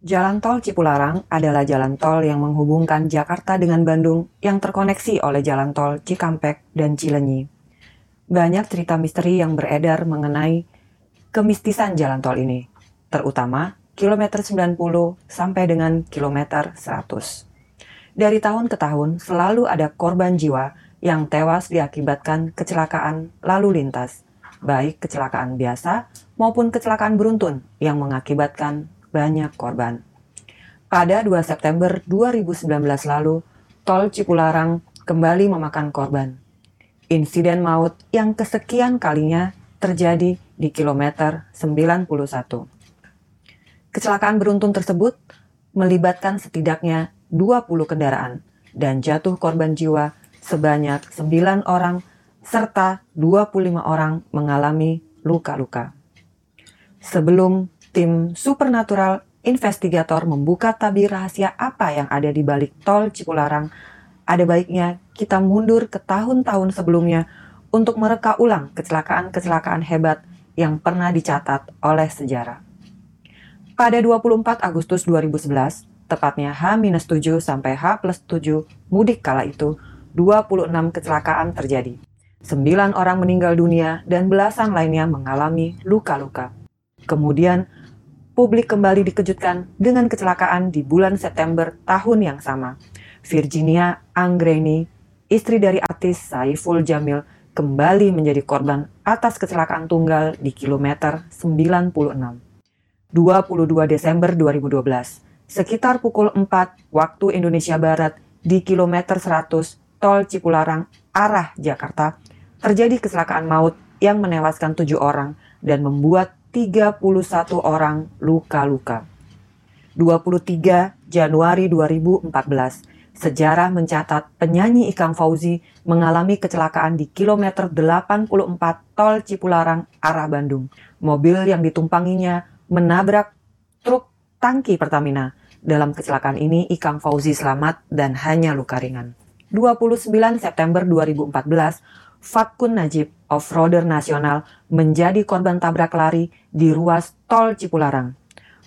Jalan tol Cipularang adalah jalan tol yang menghubungkan Jakarta dengan Bandung yang terkoneksi oleh jalan tol Cikampek dan Cilenyi. Banyak cerita misteri yang beredar mengenai kemistisan jalan tol ini, terutama kilometer 90 sampai dengan kilometer 100. Dari tahun ke tahun selalu ada korban jiwa yang tewas diakibatkan kecelakaan lalu lintas, baik kecelakaan biasa maupun kecelakaan beruntun yang mengakibatkan banyak korban. Pada 2 September 2019 lalu, tol Cipularang kembali memakan korban. Insiden maut yang kesekian kalinya terjadi di kilometer 91. Kecelakaan beruntun tersebut melibatkan setidaknya 20 kendaraan dan jatuh korban jiwa sebanyak 9 orang serta 25 orang mengalami luka-luka. Sebelum tim supernatural investigator membuka tabir rahasia apa yang ada di balik tol Cipularang, ada baiknya kita mundur ke tahun-tahun sebelumnya untuk mereka ulang kecelakaan-kecelakaan hebat yang pernah dicatat oleh sejarah. Pada 24 Agustus 2011, tepatnya H-7 sampai H-7 mudik kala itu, 26 kecelakaan terjadi. 9 orang meninggal dunia dan belasan lainnya mengalami luka-luka. Kemudian, publik kembali dikejutkan dengan kecelakaan di bulan September tahun yang sama. Virginia Anggreni, istri dari artis Saiful Jamil, kembali menjadi korban atas kecelakaan tunggal di kilometer 96. 22 Desember 2012, sekitar pukul 4 waktu Indonesia Barat di kilometer 100 tol Cipularang arah Jakarta, terjadi kecelakaan maut yang menewaskan tujuh orang dan membuat 31 orang luka-luka. 23 Januari 2014, sejarah mencatat penyanyi Ikang Fauzi mengalami kecelakaan di kilometer 84 tol Cipularang arah Bandung. Mobil yang ditumpanginya menabrak truk tangki Pertamina. Dalam kecelakaan ini, Ikang Fauzi selamat dan hanya luka ringan. 29 September 2014, Fatkun Najib, off-roader nasional, menjadi korban tabrak lari di ruas tol Cipularang.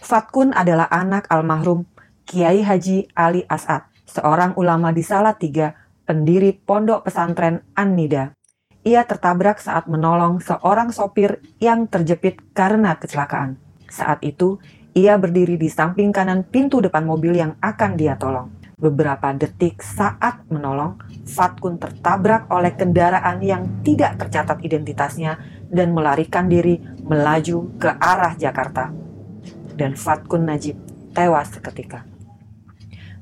Fatkun adalah anak almarhum Kiai Haji Ali As'ad, seorang ulama di Salatiga, pendiri pondok pesantren An-Nida. Ia tertabrak saat menolong seorang sopir yang terjepit karena kecelakaan. Saat itu, ia berdiri di samping kanan pintu depan mobil yang akan dia tolong. Beberapa detik saat menolong, Fatkun tertabrak oleh kendaraan yang tidak tercatat identitasnya dan melarikan diri melaju ke arah Jakarta. Dan Fatkun Najib tewas seketika.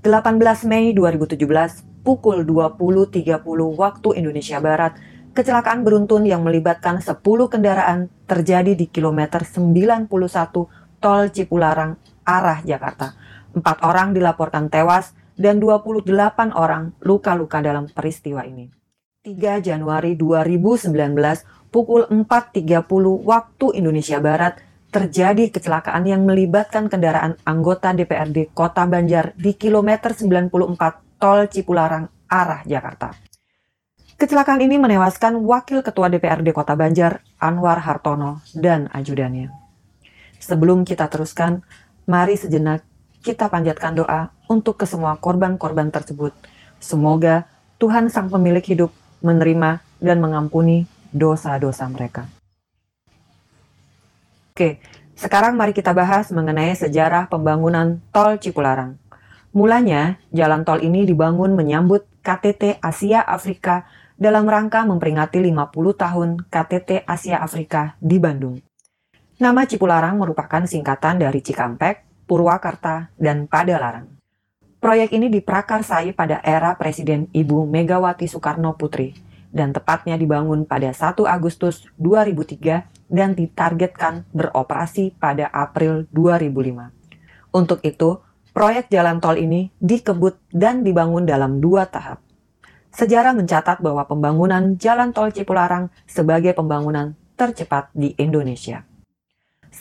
18 Mei 2017, pukul 20.30 waktu Indonesia Barat, kecelakaan beruntun yang melibatkan 10 kendaraan terjadi di kilometer 91 tol Cipularang arah Jakarta. Empat orang dilaporkan tewas dan 28 orang luka-luka dalam peristiwa ini. 3 Januari 2019 pukul 4.30 waktu Indonesia Barat terjadi kecelakaan yang melibatkan kendaraan anggota DPRD Kota Banjar di kilometer 94 Tol Cipularang arah Jakarta. Kecelakaan ini menewaskan Wakil Ketua DPRD Kota Banjar, Anwar Hartono, dan ajudannya. Sebelum kita teruskan, mari sejenak kita panjatkan doa untuk kesemua korban-korban tersebut. Semoga Tuhan Sang Pemilik Hidup menerima dan mengampuni dosa-dosa mereka. Oke, sekarang mari kita bahas mengenai sejarah pembangunan Tol Cipularang. Mulanya, jalan tol ini dibangun menyambut KTT Asia Afrika dalam rangka memperingati 50 tahun KTT Asia Afrika di Bandung. Nama Cipularang merupakan singkatan dari Cikampek, Purwakarta, dan Padalarang. Proyek ini diprakarsai pada era Presiden Ibu Megawati Soekarno Putri dan tepatnya dibangun pada 1 Agustus 2003 dan ditargetkan beroperasi pada April 2005. Untuk itu, proyek jalan tol ini dikebut dan dibangun dalam dua tahap. Sejarah mencatat bahwa pembangunan jalan tol Cipularang sebagai pembangunan tercepat di Indonesia.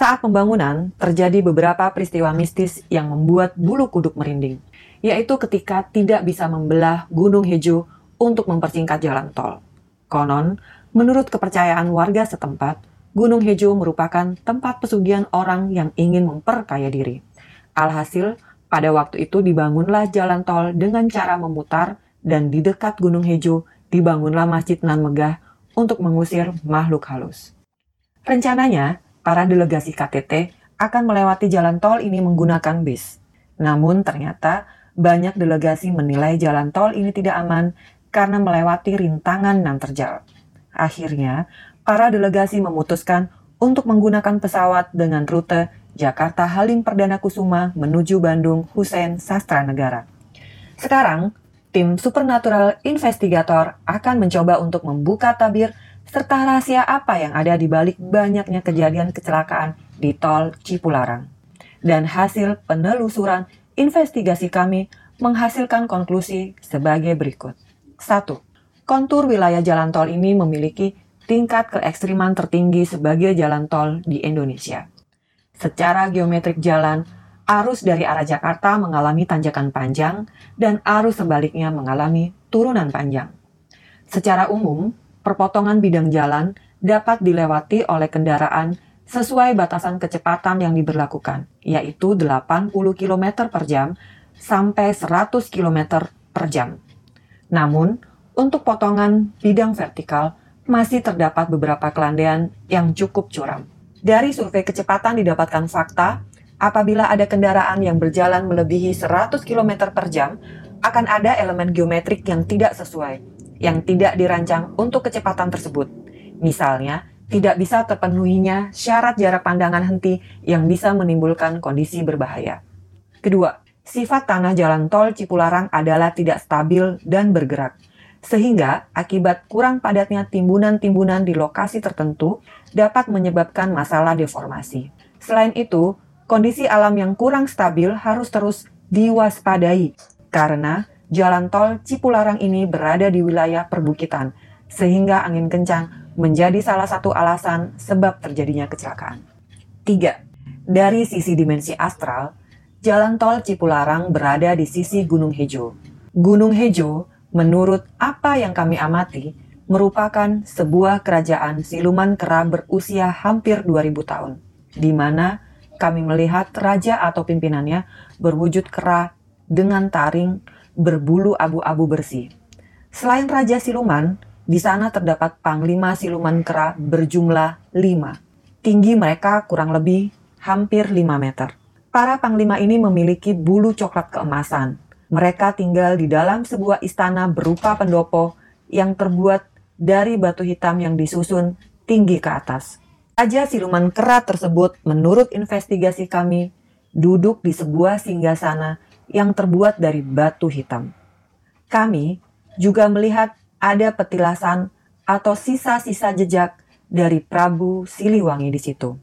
Saat pembangunan, terjadi beberapa peristiwa mistis yang membuat bulu kuduk merinding, yaitu ketika tidak bisa membelah Gunung Hejo untuk mempersingkat jalan tol. Konon, menurut kepercayaan warga setempat, Gunung Hejo merupakan tempat pesugihan orang yang ingin memperkaya diri. Alhasil, pada waktu itu dibangunlah jalan tol dengan cara memutar dan di dekat Gunung Hejo dibangunlah Masjid Nan Megah untuk mengusir makhluk halus. Rencananya, para delegasi KTT akan melewati jalan tol ini menggunakan bis. Namun ternyata banyak delegasi menilai jalan tol ini tidak aman karena melewati rintangan dan terjal. Akhirnya, para delegasi memutuskan untuk menggunakan pesawat dengan rute Jakarta Halim Perdana Kusuma menuju Bandung Hussein Sastra Negara. Sekarang, tim Supernatural Investigator akan mencoba untuk membuka tabir serta rahasia apa yang ada di balik banyaknya kejadian kecelakaan di tol Cipularang. Dan hasil penelusuran investigasi kami menghasilkan konklusi sebagai berikut. 1. Kontur wilayah jalan tol ini memiliki tingkat keekstriman tertinggi sebagai jalan tol di Indonesia. Secara geometrik jalan, arus dari arah Jakarta mengalami tanjakan panjang dan arus sebaliknya mengalami turunan panjang. Secara umum, perpotongan bidang jalan dapat dilewati oleh kendaraan sesuai batasan kecepatan yang diberlakukan, yaitu 80 km per jam sampai 100 km per jam. Namun, untuk potongan bidang vertikal masih terdapat beberapa kelandaian yang cukup curam. Dari survei kecepatan didapatkan fakta, apabila ada kendaraan yang berjalan melebihi 100 km per jam, akan ada elemen geometrik yang tidak sesuai, yang tidak dirancang untuk kecepatan tersebut. Misalnya, tidak bisa terpenuhinya syarat jarak pandangan henti yang bisa menimbulkan kondisi berbahaya. Kedua, sifat tanah jalan tol Cipularang adalah tidak stabil dan bergerak sehingga akibat kurang padatnya timbunan-timbunan di lokasi tertentu dapat menyebabkan masalah deformasi. Selain itu, kondisi alam yang kurang stabil harus terus diwaspadai karena jalan tol Cipularang ini berada di wilayah perbukitan, sehingga angin kencang menjadi salah satu alasan sebab terjadinya kecelakaan. 3. Dari sisi dimensi astral, jalan tol Cipularang berada di sisi Gunung Hejo. Gunung Hejo menurut apa yang kami amati, merupakan sebuah kerajaan siluman kera berusia hampir 2000 tahun, di mana kami melihat raja atau pimpinannya berwujud kera dengan taring berbulu abu-abu bersih. Selain raja siluman, di sana terdapat panglima siluman kera berjumlah lima. Tinggi mereka kurang lebih hampir 5 meter. Para panglima ini memiliki bulu coklat keemasan, mereka tinggal di dalam sebuah istana berupa pendopo yang terbuat dari batu hitam yang disusun tinggi ke atas. Raja siluman kera tersebut, menurut investigasi kami, duduk di sebuah singgasana yang terbuat dari batu hitam. Kami juga melihat ada petilasan atau sisa-sisa jejak dari Prabu Siliwangi di situ.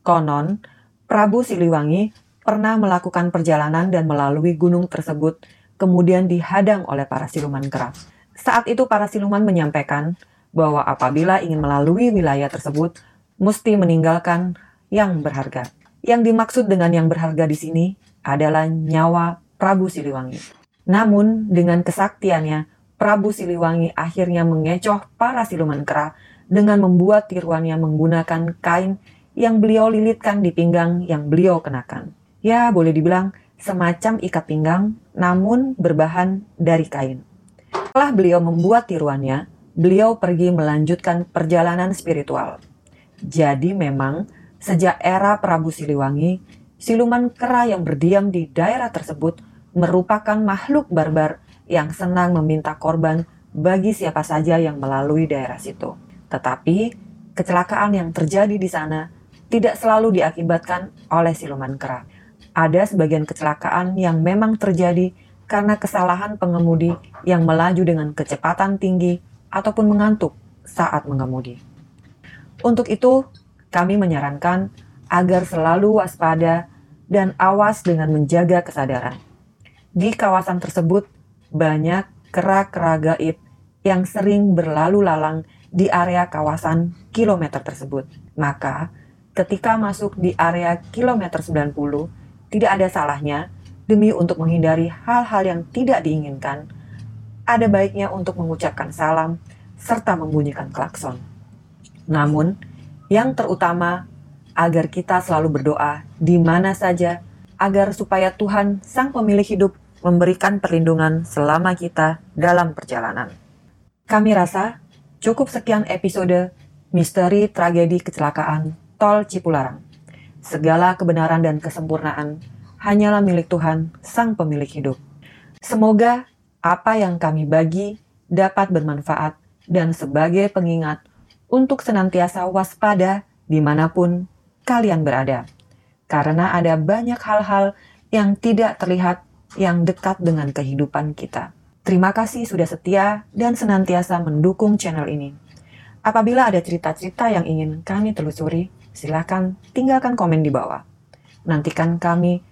Konon, Prabu Siliwangi pernah melakukan perjalanan dan melalui gunung tersebut, kemudian dihadang oleh para siluman kera. Saat itu para siluman menyampaikan bahwa apabila ingin melalui wilayah tersebut, mesti meninggalkan yang berharga. Yang dimaksud dengan yang berharga di sini adalah nyawa Prabu Siliwangi. Namun, dengan kesaktiannya, Prabu Siliwangi akhirnya mengecoh para siluman kera dengan membuat tiruannya menggunakan kain yang beliau lilitkan di pinggang yang beliau kenakan ya boleh dibilang semacam ikat pinggang namun berbahan dari kain. Setelah beliau membuat tiruannya, beliau pergi melanjutkan perjalanan spiritual. Jadi memang sejak era Prabu Siliwangi, siluman kera yang berdiam di daerah tersebut merupakan makhluk barbar yang senang meminta korban bagi siapa saja yang melalui daerah situ. Tetapi kecelakaan yang terjadi di sana tidak selalu diakibatkan oleh siluman kera ada sebagian kecelakaan yang memang terjadi karena kesalahan pengemudi yang melaju dengan kecepatan tinggi ataupun mengantuk saat mengemudi. Untuk itu, kami menyarankan agar selalu waspada dan awas dengan menjaga kesadaran. Di kawasan tersebut, banyak kera-kera gaib yang sering berlalu lalang di area kawasan kilometer tersebut. Maka, ketika masuk di area kilometer 90, tidak ada salahnya demi untuk menghindari hal-hal yang tidak diinginkan. Ada baiknya untuk mengucapkan salam serta membunyikan klakson. Namun, yang terutama agar kita selalu berdoa di mana saja agar supaya Tuhan Sang Pemilik Hidup memberikan perlindungan selama kita dalam perjalanan. Kami rasa cukup sekian episode Misteri Tragedi Kecelakaan Tol Cipularang. Segala kebenaran dan kesempurnaan hanyalah milik Tuhan, Sang Pemilik Hidup. Semoga apa yang kami bagi dapat bermanfaat dan sebagai pengingat untuk senantiasa waspada di mana pun kalian berada. Karena ada banyak hal-hal yang tidak terlihat yang dekat dengan kehidupan kita. Terima kasih sudah setia dan senantiasa mendukung channel ini. Apabila ada cerita-cerita yang ingin kami telusuri, silakan tinggalkan komen di bawah. Nantikan kami,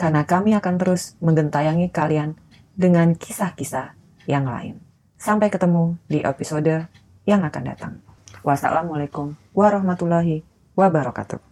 karena kami akan terus menggentayangi kalian dengan kisah-kisah yang lain. Sampai ketemu di episode yang akan datang. Wassalamualaikum warahmatullahi wabarakatuh.